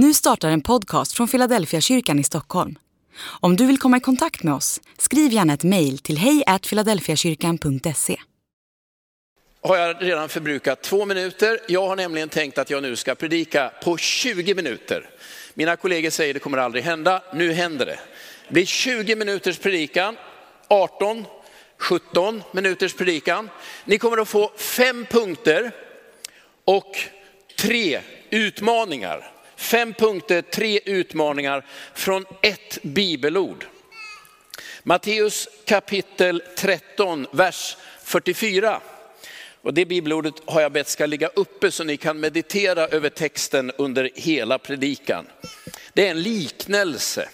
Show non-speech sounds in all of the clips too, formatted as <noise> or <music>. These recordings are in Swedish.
Nu startar en podcast från Philadelphia kyrkan i Stockholm. Om du vill komma i kontakt med oss, skriv gärna ett mejl till hejfiladelfiakyrkan.se. har jag redan förbrukat två minuter. Jag har nämligen tänkt att jag nu ska predika på 20 minuter. Mina kollegor säger det kommer aldrig hända, nu händer det. Det blir 20 minuters predikan, 18, 17 minuters predikan. Ni kommer att få fem punkter och tre utmaningar. Fem punkter, tre utmaningar från ett bibelord. Matteus kapitel 13, vers 44. Och det bibelordet har jag bett ska ligga uppe så ni kan meditera över texten under hela predikan. Det är en liknelse.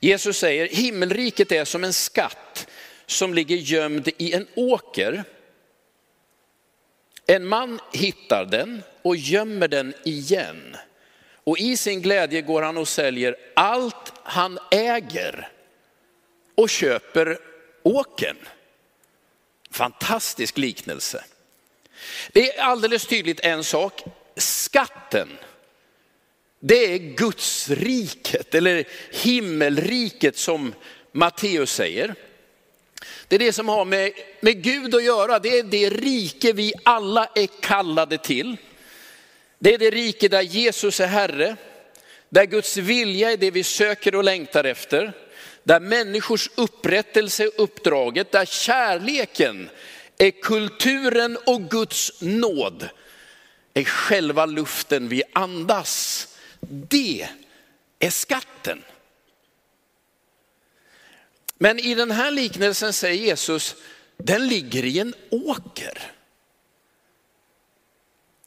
Jesus säger, himmelriket är som en skatt som ligger gömd i en åker. En man hittar den och gömmer den igen. Och i sin glädje går han och säljer allt han äger och köper åken. Fantastisk liknelse. Det är alldeles tydligt en sak, skatten, det är Guds riket eller himmelriket som Matteus säger. Det är det som har med, med Gud att göra, det är det rike vi alla är kallade till. Det är det rike där Jesus är Herre, där Guds vilja är det vi söker och längtar efter. Där människors upprättelse är uppdraget, där kärleken är kulturen och Guds nåd är själva luften vi andas. Det är skatten. Men i den här liknelsen säger Jesus, den ligger i en åker.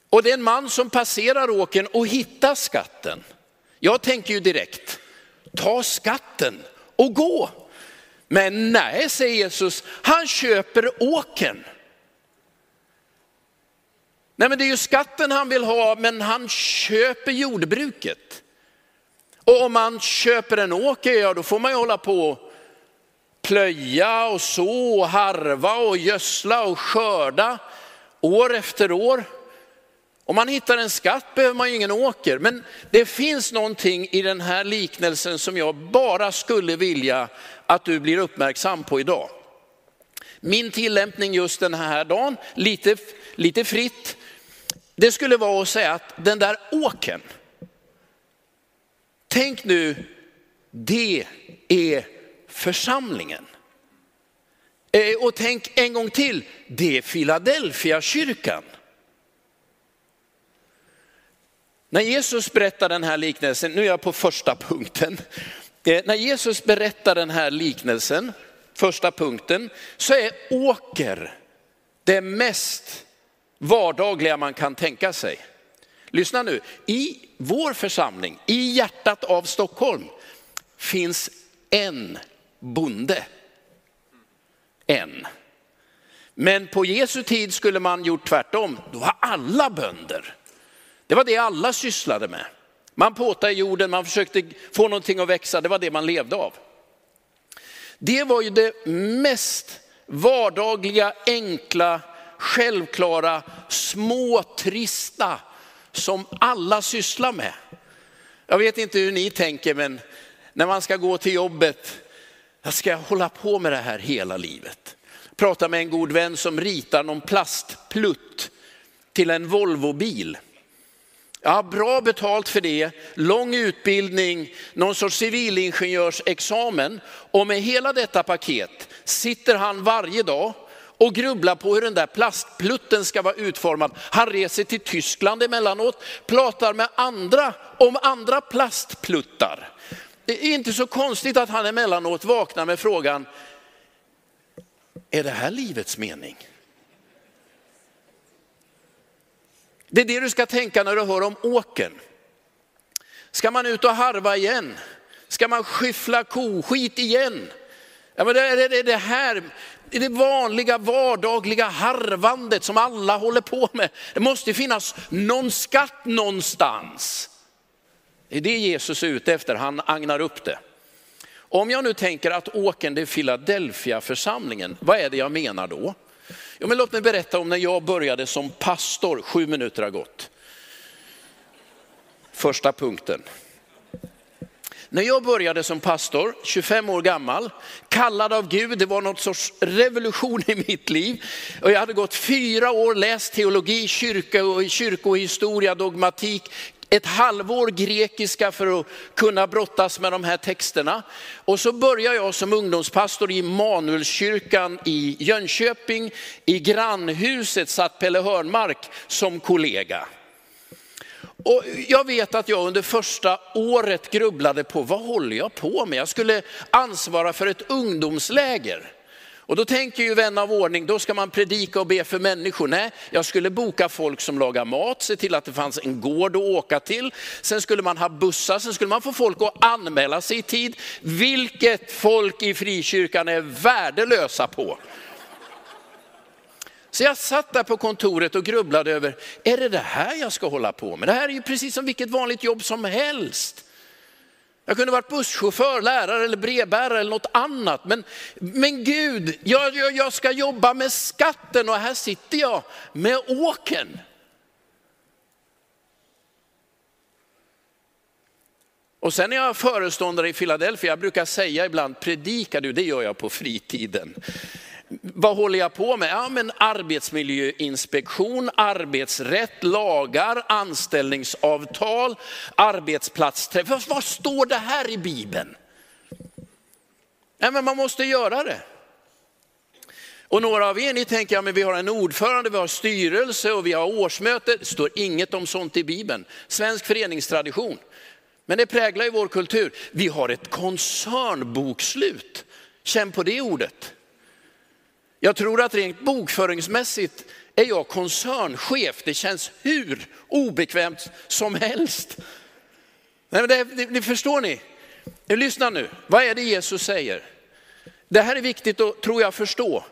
Och det är en man som passerar åkern och hittar skatten. Jag tänker ju direkt, ta skatten och gå. Men nej, säger Jesus, han köper åkern. Nej men det är ju skatten han vill ha, men han köper jordbruket. Och om man köper en åker, ja då får man ju hålla på och plöja och så och harva och gödsla och skörda år efter år. Om man hittar en skatt behöver man ju ingen åker. Men det finns någonting i den här liknelsen som jag bara skulle vilja att du blir uppmärksam på idag. Min tillämpning just den här dagen, lite, lite fritt, det skulle vara att säga att den där åken, tänk nu, det är församlingen. Eh, och tänk en gång till, det är Philadelphia kyrkan. När Jesus berättar den här liknelsen, nu är jag på första punkten. Eh, när Jesus berättar den här liknelsen, första punkten, så är åker det mest vardagliga man kan tänka sig. Lyssna nu, i vår församling, i hjärtat av Stockholm, finns en bonde. En. Men på Jesu tid skulle man gjort tvärtom, då var alla bönder. Det var det alla sysslade med. Man påtade i jorden, man försökte få någonting att växa, det var det man levde av. Det var ju det mest vardagliga, enkla, självklara, små, trista som alla sysslar med. Jag vet inte hur ni tänker, men när man ska gå till jobbet, jag ska hålla på med det här hela livet. Prata med en god vän som ritar någon plastplutt till en Volvobil. Jag har bra betalt för det, lång utbildning, någon sorts civilingenjörsexamen. Och med hela detta paket sitter han varje dag och grubblar på hur den där plastplutten ska vara utformad. Han reser till Tyskland emellanåt, pratar med andra om andra plastpluttar. Det är inte så konstigt att han emellanåt vaknar med frågan, är det här livets mening? Det är det du ska tänka när du hör om åken. Ska man ut och harva igen? Ska man skyffla koskit igen? Ja, men det är det här, det, är det vanliga vardagliga harvandet som alla håller på med. Det måste finnas någon skatt någonstans. Det är det Jesus är ute efter, han agnar upp det. Om jag nu tänker att åken det är Philadelphia församlingen, vad är det jag menar då? Jo, men låt mig berätta om när jag började som pastor, sju minuter har gått. första punkten. När jag började som pastor, 25 år gammal, kallad av Gud, det var något sorts revolution i mitt liv. Och jag hade gått fyra år, läst teologi, kyrka och kyrkohistoria, dogmatik, ett halvår grekiska för att kunna brottas med de här texterna. Och så började jag som ungdomspastor i Manuelskyrkan i Jönköping. I grannhuset satt Pelle Hörnmark som kollega. Och jag vet att jag under första året grubblade på vad håller jag på med? Jag skulle ansvara för ett ungdomsläger. Och då tänker ju vän av ordning, då ska man predika och be för människor. Nej, jag skulle boka folk som lagar mat, se till att det fanns en gård att åka till. Sen skulle man ha bussar, sen skulle man få folk att anmäla sig i tid. Vilket folk i frikyrkan är värdelösa på. Så jag satt där på kontoret och grubblade över, är det det här jag ska hålla på med? Det här är ju precis som vilket vanligt jobb som helst. Jag kunde varit busschaufför, lärare eller brevbärare eller något annat. Men, men Gud, jag, jag, jag ska jobba med skatten och här sitter jag med åken. Och sen är jag föreståndare i Philadelphia, jag brukar säga ibland, predikar du? Det gör jag på fritiden. Vad håller jag på med? Ja, men arbetsmiljöinspektion, arbetsrätt, lagar, anställningsavtal, arbetsplatsträff. Vad står det här i Bibeln? Ja, men man måste göra det. Och några av er ni tänker, ja, men vi har en ordförande, vi har styrelse och vi har årsmöte. Det står inget om sånt i Bibeln. Svensk föreningstradition. Men det präglar ju vår kultur. Vi har ett koncernbokslut. Känn på det ordet. Jag tror att rent bokföringsmässigt är jag koncernchef. Det känns hur obekvämt som helst. Nej, men det, det, det förstår ni? Eh, lyssna nu, vad är det Jesus säger? Det här är viktigt att, tror jag, förstå.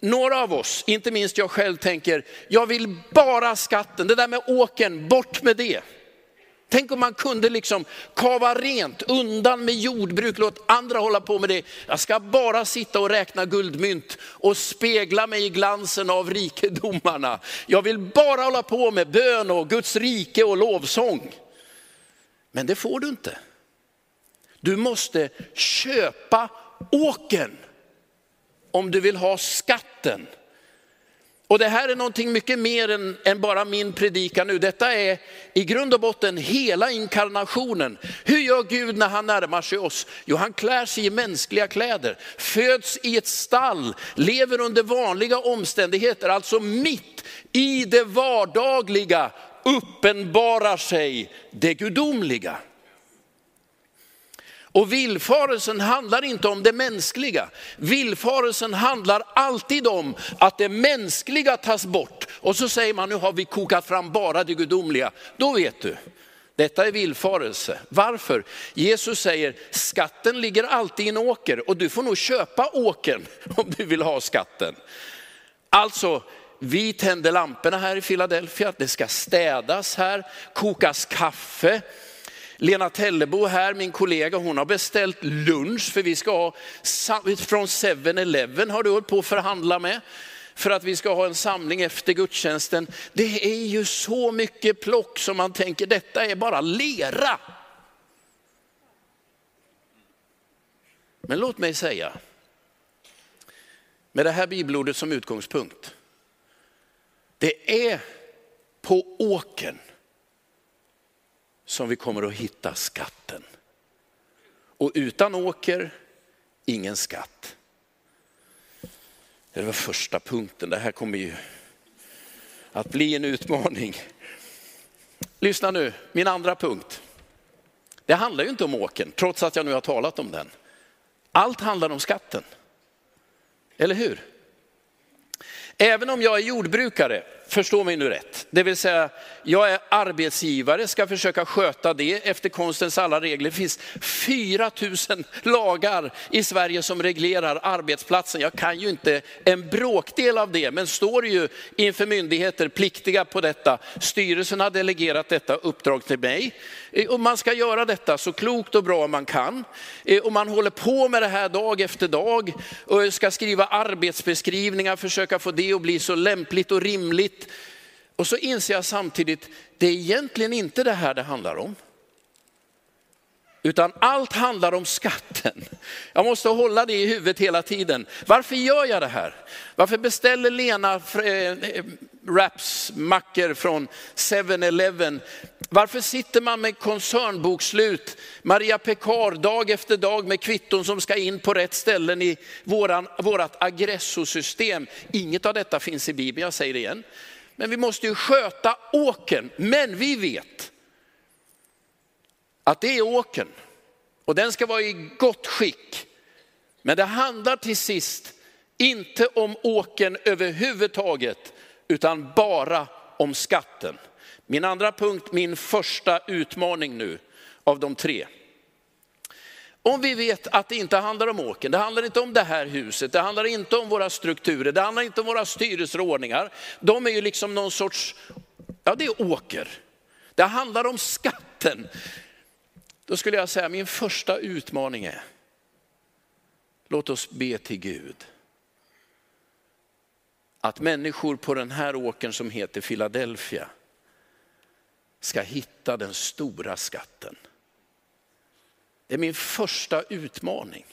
Några av oss, inte minst jag själv, tänker, jag vill bara skatten, det där med åken, bort med det. Tänk om man kunde liksom kava rent, undan med jordbruk, låt andra hålla på med det. Jag ska bara sitta och räkna guldmynt och spegla mig i glansen av rikedomarna. Jag vill bara hålla på med bön och Guds rike och lovsång. Men det får du inte. Du måste köpa åken om du vill ha skatten. Och det här är någonting mycket mer än, än, bara min predikan nu. Detta är i grund och botten hela inkarnationen. Hur gör Gud när han närmar sig oss? Jo, han klär sig i mänskliga kläder, föds i ett stall, lever under vanliga omständigheter, alltså mitt i det vardagliga uppenbarar sig det gudomliga. Och villfarelsen handlar inte om det mänskliga. Villfarelsen handlar alltid om att det mänskliga tas bort. Och så säger man, nu har vi kokat fram bara det gudomliga. Då vet du, detta är villfarelse. Varför? Jesus säger, skatten ligger alltid i en åker och du får nog köpa åkern <laughs> om du vill ha skatten. Alltså, vi tänder lamporna här i Philadelphia, det ska städas här, kokas kaffe. Lena Tellebo här, min kollega, hon har beställt lunch för vi ska ha, från 7-Eleven har du hållit på att förhandla med för att vi ska ha en samling efter gudstjänsten. Det är ju så mycket plock som man tänker detta är bara lera. Men låt mig säga, med det här bibelordet som utgångspunkt, det är på åken som vi kommer att hitta skatten. Och utan åker, ingen skatt. Det var första punkten, det här kommer ju att bli en utmaning. Lyssna nu, min andra punkt. Det handlar ju inte om åken, trots att jag nu har talat om den. Allt handlar om skatten. Eller hur? Även om jag är jordbrukare, förstå mig nu rätt, det vill säga jag är arbetsgivare, ska försöka sköta det efter konstens alla regler. Det finns 4000 lagar i Sverige som reglerar arbetsplatsen. Jag kan ju inte en bråkdel av det, men står ju inför myndigheter pliktiga på detta. Styrelsen har delegerat detta uppdrag till mig. Eh, och man ska göra detta så klokt och bra man kan. Eh, och man håller på med det här dag efter dag och ska skriva arbetsbeskrivningar, försöka få det att bli så lämpligt och rimligt. Och så inser jag samtidigt, det är egentligen inte det här det handlar om. Utan allt handlar om skatten. Jag måste hålla det i huvudet hela tiden. Varför gör jag det här? Varför beställer Lena eh, eh, wraps, mackor från 7-Eleven? Varför sitter man med koncernbokslut, Maria Pekar, dag efter dag med kvitton som ska in på rätt ställen i våran, vårat aggressosystem? Inget av detta finns i Bibeln, jag säger det igen. Men vi måste ju sköta åken. Men vi vet att det är åken och den ska vara i gott skick. Men det handlar till sist inte om åken överhuvudtaget, utan bara om skatten. Min andra punkt, min första utmaning nu av de tre. Om vi vet att det inte handlar om åken, det handlar inte om det här huset, det handlar inte om våra strukturer, det handlar inte om våra styrelseordningar. De är ju liksom någon sorts, ja det är åker. Det handlar om skatten. Då skulle jag säga min första utmaning är, låt oss be till Gud. Att människor på den här åkern som heter Philadelphia ska hitta den stora skatten. Det är min första utmaning.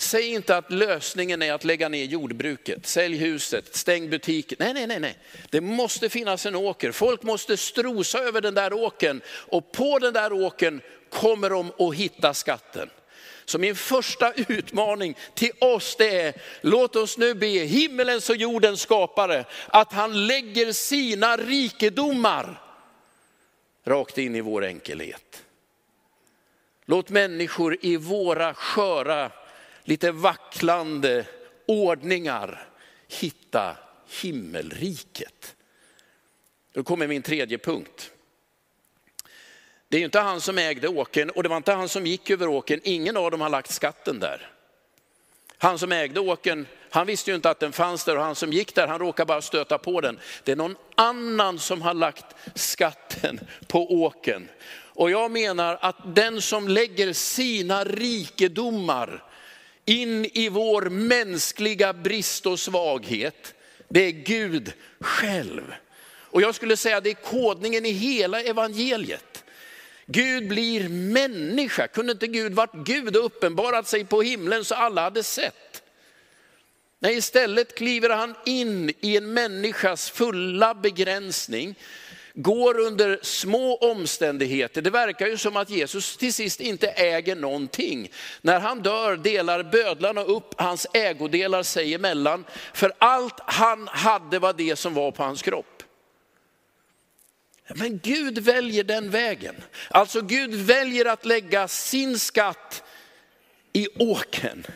Säg inte att lösningen är att lägga ner jordbruket, sälj huset, stäng butiken. Nej, nej, nej, nej. Det måste finnas en åker. Folk måste strosa över den där åken och på den där åken kommer de att hitta skatten. Så min första utmaning till oss det är, låt oss nu be himmelens och jordens skapare att han lägger sina rikedomar rakt in i vår enkelhet. Låt människor i våra sköra lite vacklande ordningar hitta himmelriket. Då kommer min tredje punkt. Det är ju inte han som ägde åken och det var inte han som gick över åken. Ingen av dem har lagt skatten där. Han som ägde åken, han visste ju inte att den fanns där och han som gick där, han råkade bara stöta på den. Det är någon annan som har lagt skatten på åken. Och jag menar att den som lägger sina rikedomar in i vår mänskliga brist och svaghet, det är Gud själv. Och jag skulle säga det är kodningen i hela evangeliet. Gud blir människa. Kunde inte Gud varit Gud och uppenbarat sig på himlen så alla hade sett? Nej, istället kliver han in i en människas fulla begränsning går under små omständigheter. Det verkar ju som att Jesus till sist inte äger någonting. När han dör delar bödlarna upp hans ägodelar sig emellan, för allt han hade var det som var på hans kropp. Men Gud väljer den vägen. Alltså Gud väljer att lägga sin skatt i åken.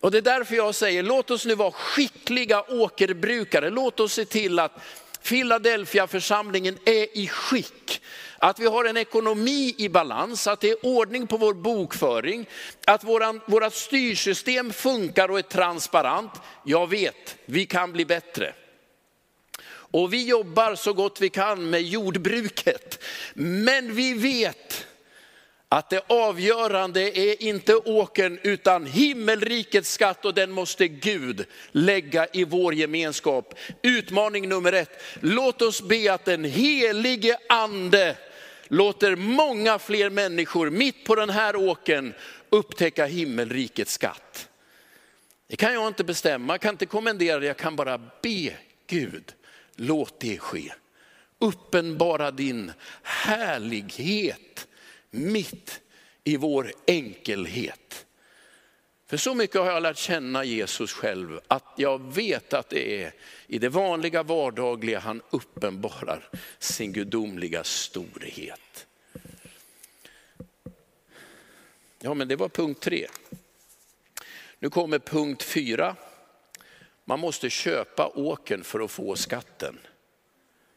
Och det är därför jag säger, låt oss nu vara skickliga åkerbrukare. Låt oss se till att Philadelphia-församlingen är i skick. Att vi har en ekonomi i balans, att det är ordning på vår bokföring, att våran, våra styrsystem funkar och är transparent. Jag vet, vi kan bli bättre. Och vi jobbar så gott vi kan med jordbruket. Men vi vet att det avgörande är inte åken utan himmelrikets skatt och den måste Gud lägga i vår gemenskap. Utmaning nummer ett, låt oss be att den helige ande låter många fler människor mitt på den här åken upptäcka himmelrikets skatt. Det kan jag inte bestämma, jag kan inte kommendera det, jag kan bara be Gud, låt det ske. Uppenbara din härlighet mitt i vår enkelhet. För så mycket har jag lärt känna Jesus själv, att jag vet att det är i det vanliga vardagliga han uppenbarar sin gudomliga storhet. Ja, men det var punkt tre. Nu kommer punkt fyra. Man måste köpa åken för att få skatten.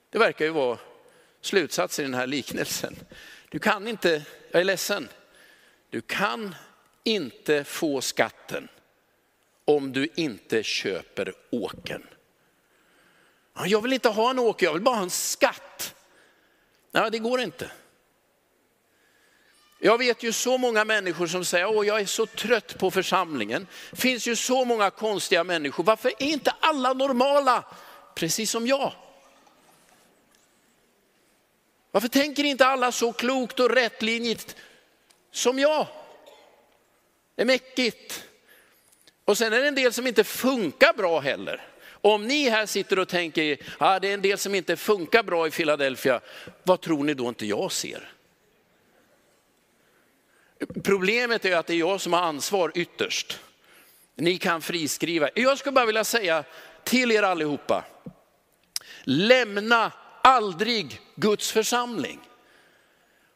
Det verkar ju vara slutsatsen i den här liknelsen. Du kan inte, jag är ledsen, du kan inte få skatten om du inte köper åken. Jag vill inte ha en åker, jag vill bara ha en skatt. Nej, det går inte. Jag vet ju så många människor som säger, åh jag är så trött på församlingen. Det finns ju så många konstiga människor, varför är inte alla normala? Precis som jag. Varför tänker inte alla så klokt och rättlinjigt som jag. Det är mäckigt. Och sen är det en del som inte funkar bra heller. Om ni här sitter och tänker, ah, det är en del som inte funkar bra i Philadelphia, vad tror ni då inte jag ser? Problemet är att det är jag som har ansvar ytterst. Ni kan friskriva. Jag skulle bara vilja säga till er allihopa, lämna aldrig Guds församling.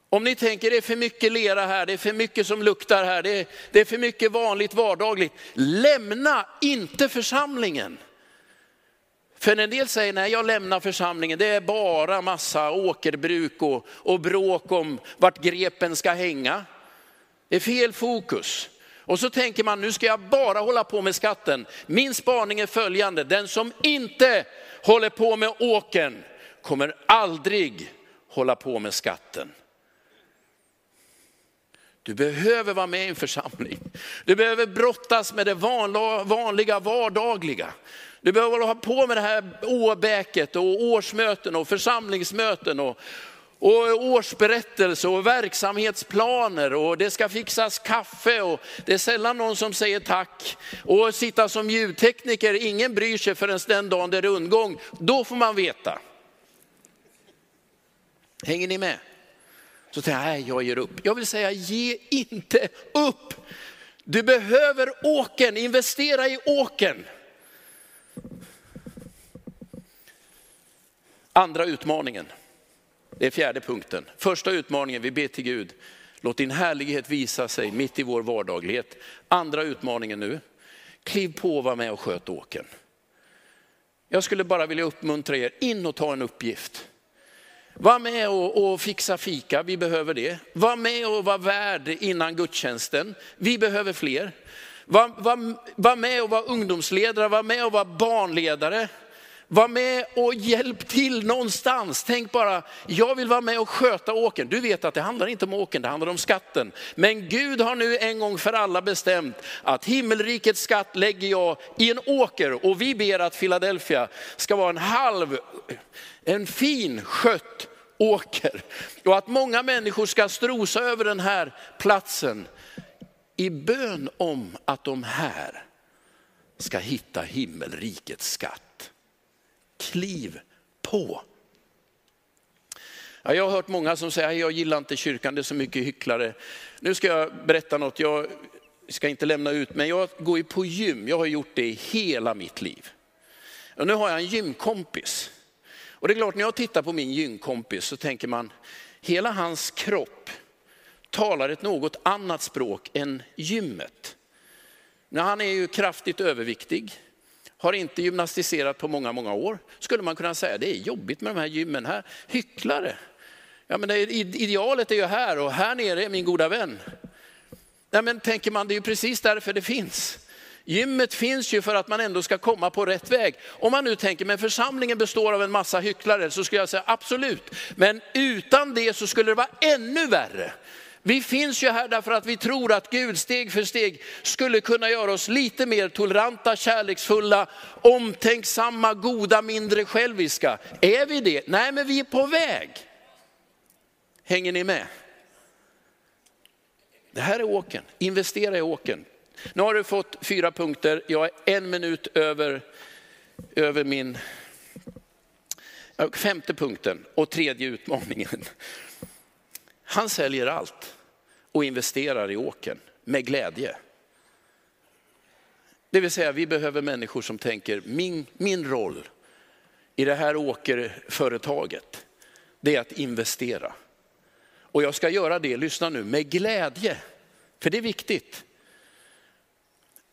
Om ni tänker det är för mycket lera här, det är för mycket som luktar här, det är, det är för mycket vanligt vardagligt. Lämna inte församlingen. För en del säger, nej jag lämnar församlingen, det är bara massa åkerbruk och, och bråk om vart grepen ska hänga. Det är fel fokus. Och så tänker man, nu ska jag bara hålla på med skatten. Min spaning är följande, den som inte håller på med åken kommer aldrig hålla på med skatten. Du behöver vara med i en församling. Du behöver brottas med det vanliga, vardagliga. Du behöver hålla på med det här åbäket och årsmöten och församlingsmöten och, och årsberättelse och verksamhetsplaner och det ska fixas kaffe och det är sällan någon som säger tack. Och sitta som ljudtekniker, ingen bryr sig förrän den dagen det är rundgång, då får man veta. Hänger ni med? Så säger jag, nej jag ger upp. Jag vill säga, ge inte upp. Du behöver åken, investera i åken. Andra utmaningen, det är fjärde punkten. Första utmaningen, vi ber till Gud, låt din härlighet visa sig mitt i vår vardaglighet. Andra utmaningen nu, kliv på och var med och sköt åken. Jag skulle bara vilja uppmuntra er, in och ta en uppgift. Var med och, och, fixa fika, vi behöver det. Var med och var värd innan gudstjänsten, vi behöver fler. Var, var, var med och var ungdomsledare, var med och var barnledare. Var med och hjälp till någonstans. Tänk bara, jag vill vara med och sköta åken. Du vet att det handlar inte om åken, det handlar om skatten. Men Gud har nu en gång för alla bestämt att himmelrikets skatt lägger jag i en åker. Och vi ber att Philadelphia ska vara en halv, en fin skött åker. Och att många människor ska strosa över den här platsen i bön om att de här ska hitta himmelrikets skatt liv på. Ja, jag har hört många som säger, jag gillar inte kyrkan, det är så mycket hycklare. Nu ska jag berätta något, jag ska inte lämna ut, men jag går ju på gym, jag har gjort det i hela mitt liv. Och nu har jag en gymkompis. Och det är klart, när jag tittar på min gymkompis så tänker man, hela hans kropp talar ett något annat språk än gymmet. Men han är ju kraftigt överviktig, har inte gymnastiserat på många, många år. Skulle man kunna säga, det är jobbigt med de här gymmen här. Hycklare. Ja, men det, idealet är ju här och här nere är min goda vän. Nej, men tänker man, det är ju precis därför det finns. Gymmet finns ju för att man ändå ska komma på rätt väg. Om man nu tänker, men församlingen består av en massa hycklare, så skulle jag säga absolut. Men utan det så skulle det vara ännu värre. Vi finns ju här därför att vi tror att Gud steg för steg skulle kunna göra oss lite mer toleranta, kärleksfulla, omtänksamma, goda, mindre själviska. Är vi det? Nej, men vi är på väg. Hänger ni med? Det här är åken, investera i åken. Nu har du fått fyra punkter, jag är en minut över, över min femte punkten och tredje utmaningen. Han säljer allt och investerar i åken med glädje. Det vill säga vi behöver människor som tänker min, min roll i det här åkerföretaget, det är att investera. Och jag ska göra det, lyssna nu, med glädje. För det är viktigt.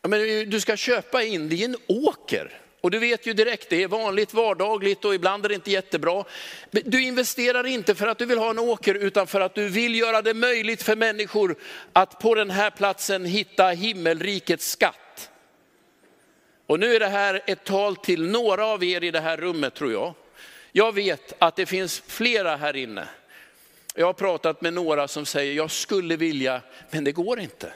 Men du ska köpa in det i en åker. Och du vet ju direkt, det är vanligt vardagligt och ibland är det inte jättebra. Du investerar inte för att du vill ha en åker utan för att du vill göra det möjligt för människor att på den här platsen hitta himmelrikets skatt. Och nu är det här ett tal till några av er i det här rummet tror jag. Jag vet att det finns flera här inne. Jag har pratat med några som säger, jag skulle vilja, men det går inte.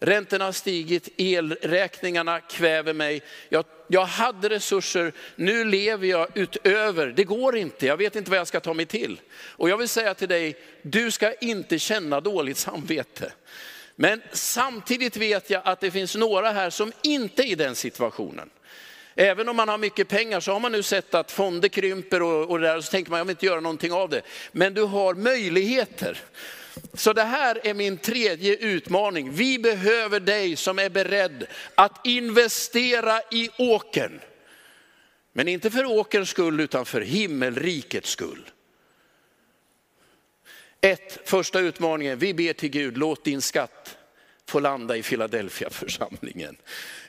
Räntorna har stigit, elräkningarna kväver mig. Jag, jag hade resurser, nu lever jag utöver. Det går inte, jag vet inte vad jag ska ta mig till. Och jag vill säga till dig, du ska inte känna dåligt samvete. Men samtidigt vet jag att det finns några här som inte är i den situationen. Även om man har mycket pengar så har man nu sett att fonder krymper och, och där, så tänker man jag vill inte göra någonting av det. Men du har möjligheter. Så det här är min tredje utmaning. Vi behöver dig som är beredd att investera i åkern. Men inte för åkerns skull utan för himmelrikets skull. Ett, första utmaningen, vi ber till Gud, låt din skatt få landa i Philadelphia församlingen.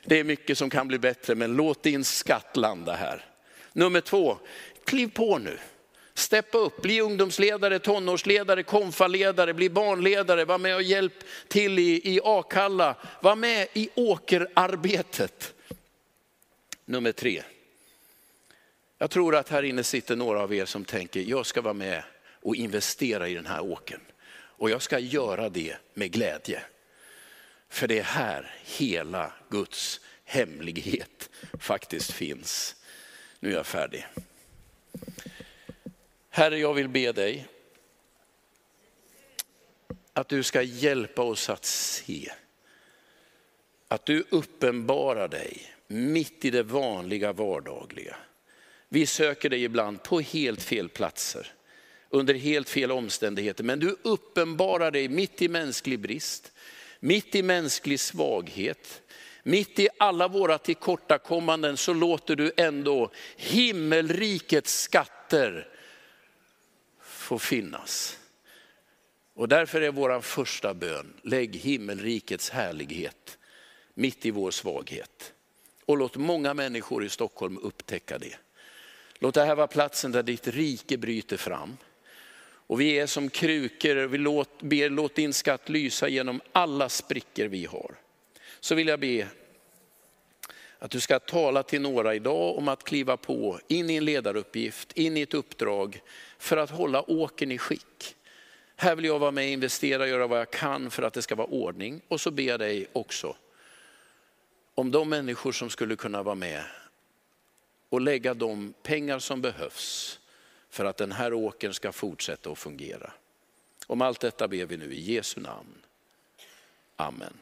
Det är mycket som kan bli bättre, men låt din skatt landa här. Nummer två, kliv på nu. Steppa upp, bli ungdomsledare, tonårsledare, konfaledare, bli barnledare, var med och hjälp till i, i Akalla, var med i åkerarbetet. Nummer tre, jag tror att här inne sitter några av er som tänker, jag ska vara med och investera i den här åkern. Och jag ska göra det med glädje. För det är här hela Guds hemlighet faktiskt finns. Nu är jag färdig. Herre, jag vill be dig att du ska hjälpa oss att se. Att du uppenbarar dig mitt i det vanliga vardagliga. Vi söker dig ibland på helt fel platser, under helt fel omständigheter. Men du uppenbarar dig mitt i mänsklig brist, mitt i mänsklig svaghet. Mitt i alla våra tillkortakommanden så låter du ändå himmelrikets skatter få finnas. Och därför är vår första bön, lägg himmelrikets härlighet mitt i vår svaghet. Och låt många människor i Stockholm upptäcka det. Låt det här vara platsen där ditt rike bryter fram. Och vi är som krukor, vi låt, ber låt din skatt lysa genom alla sprickor vi har. Så vill jag be att du ska tala till några idag om att kliva på in i en ledaruppgift, in i ett uppdrag för att hålla åken i skick. Här vill jag vara med, investera, och göra vad jag kan för att det ska vara ordning. Och så ber jag dig också om de människor som skulle kunna vara med och lägga de pengar som behövs för att den här åkern ska fortsätta att fungera. Om allt detta ber vi nu i Jesu namn. Amen.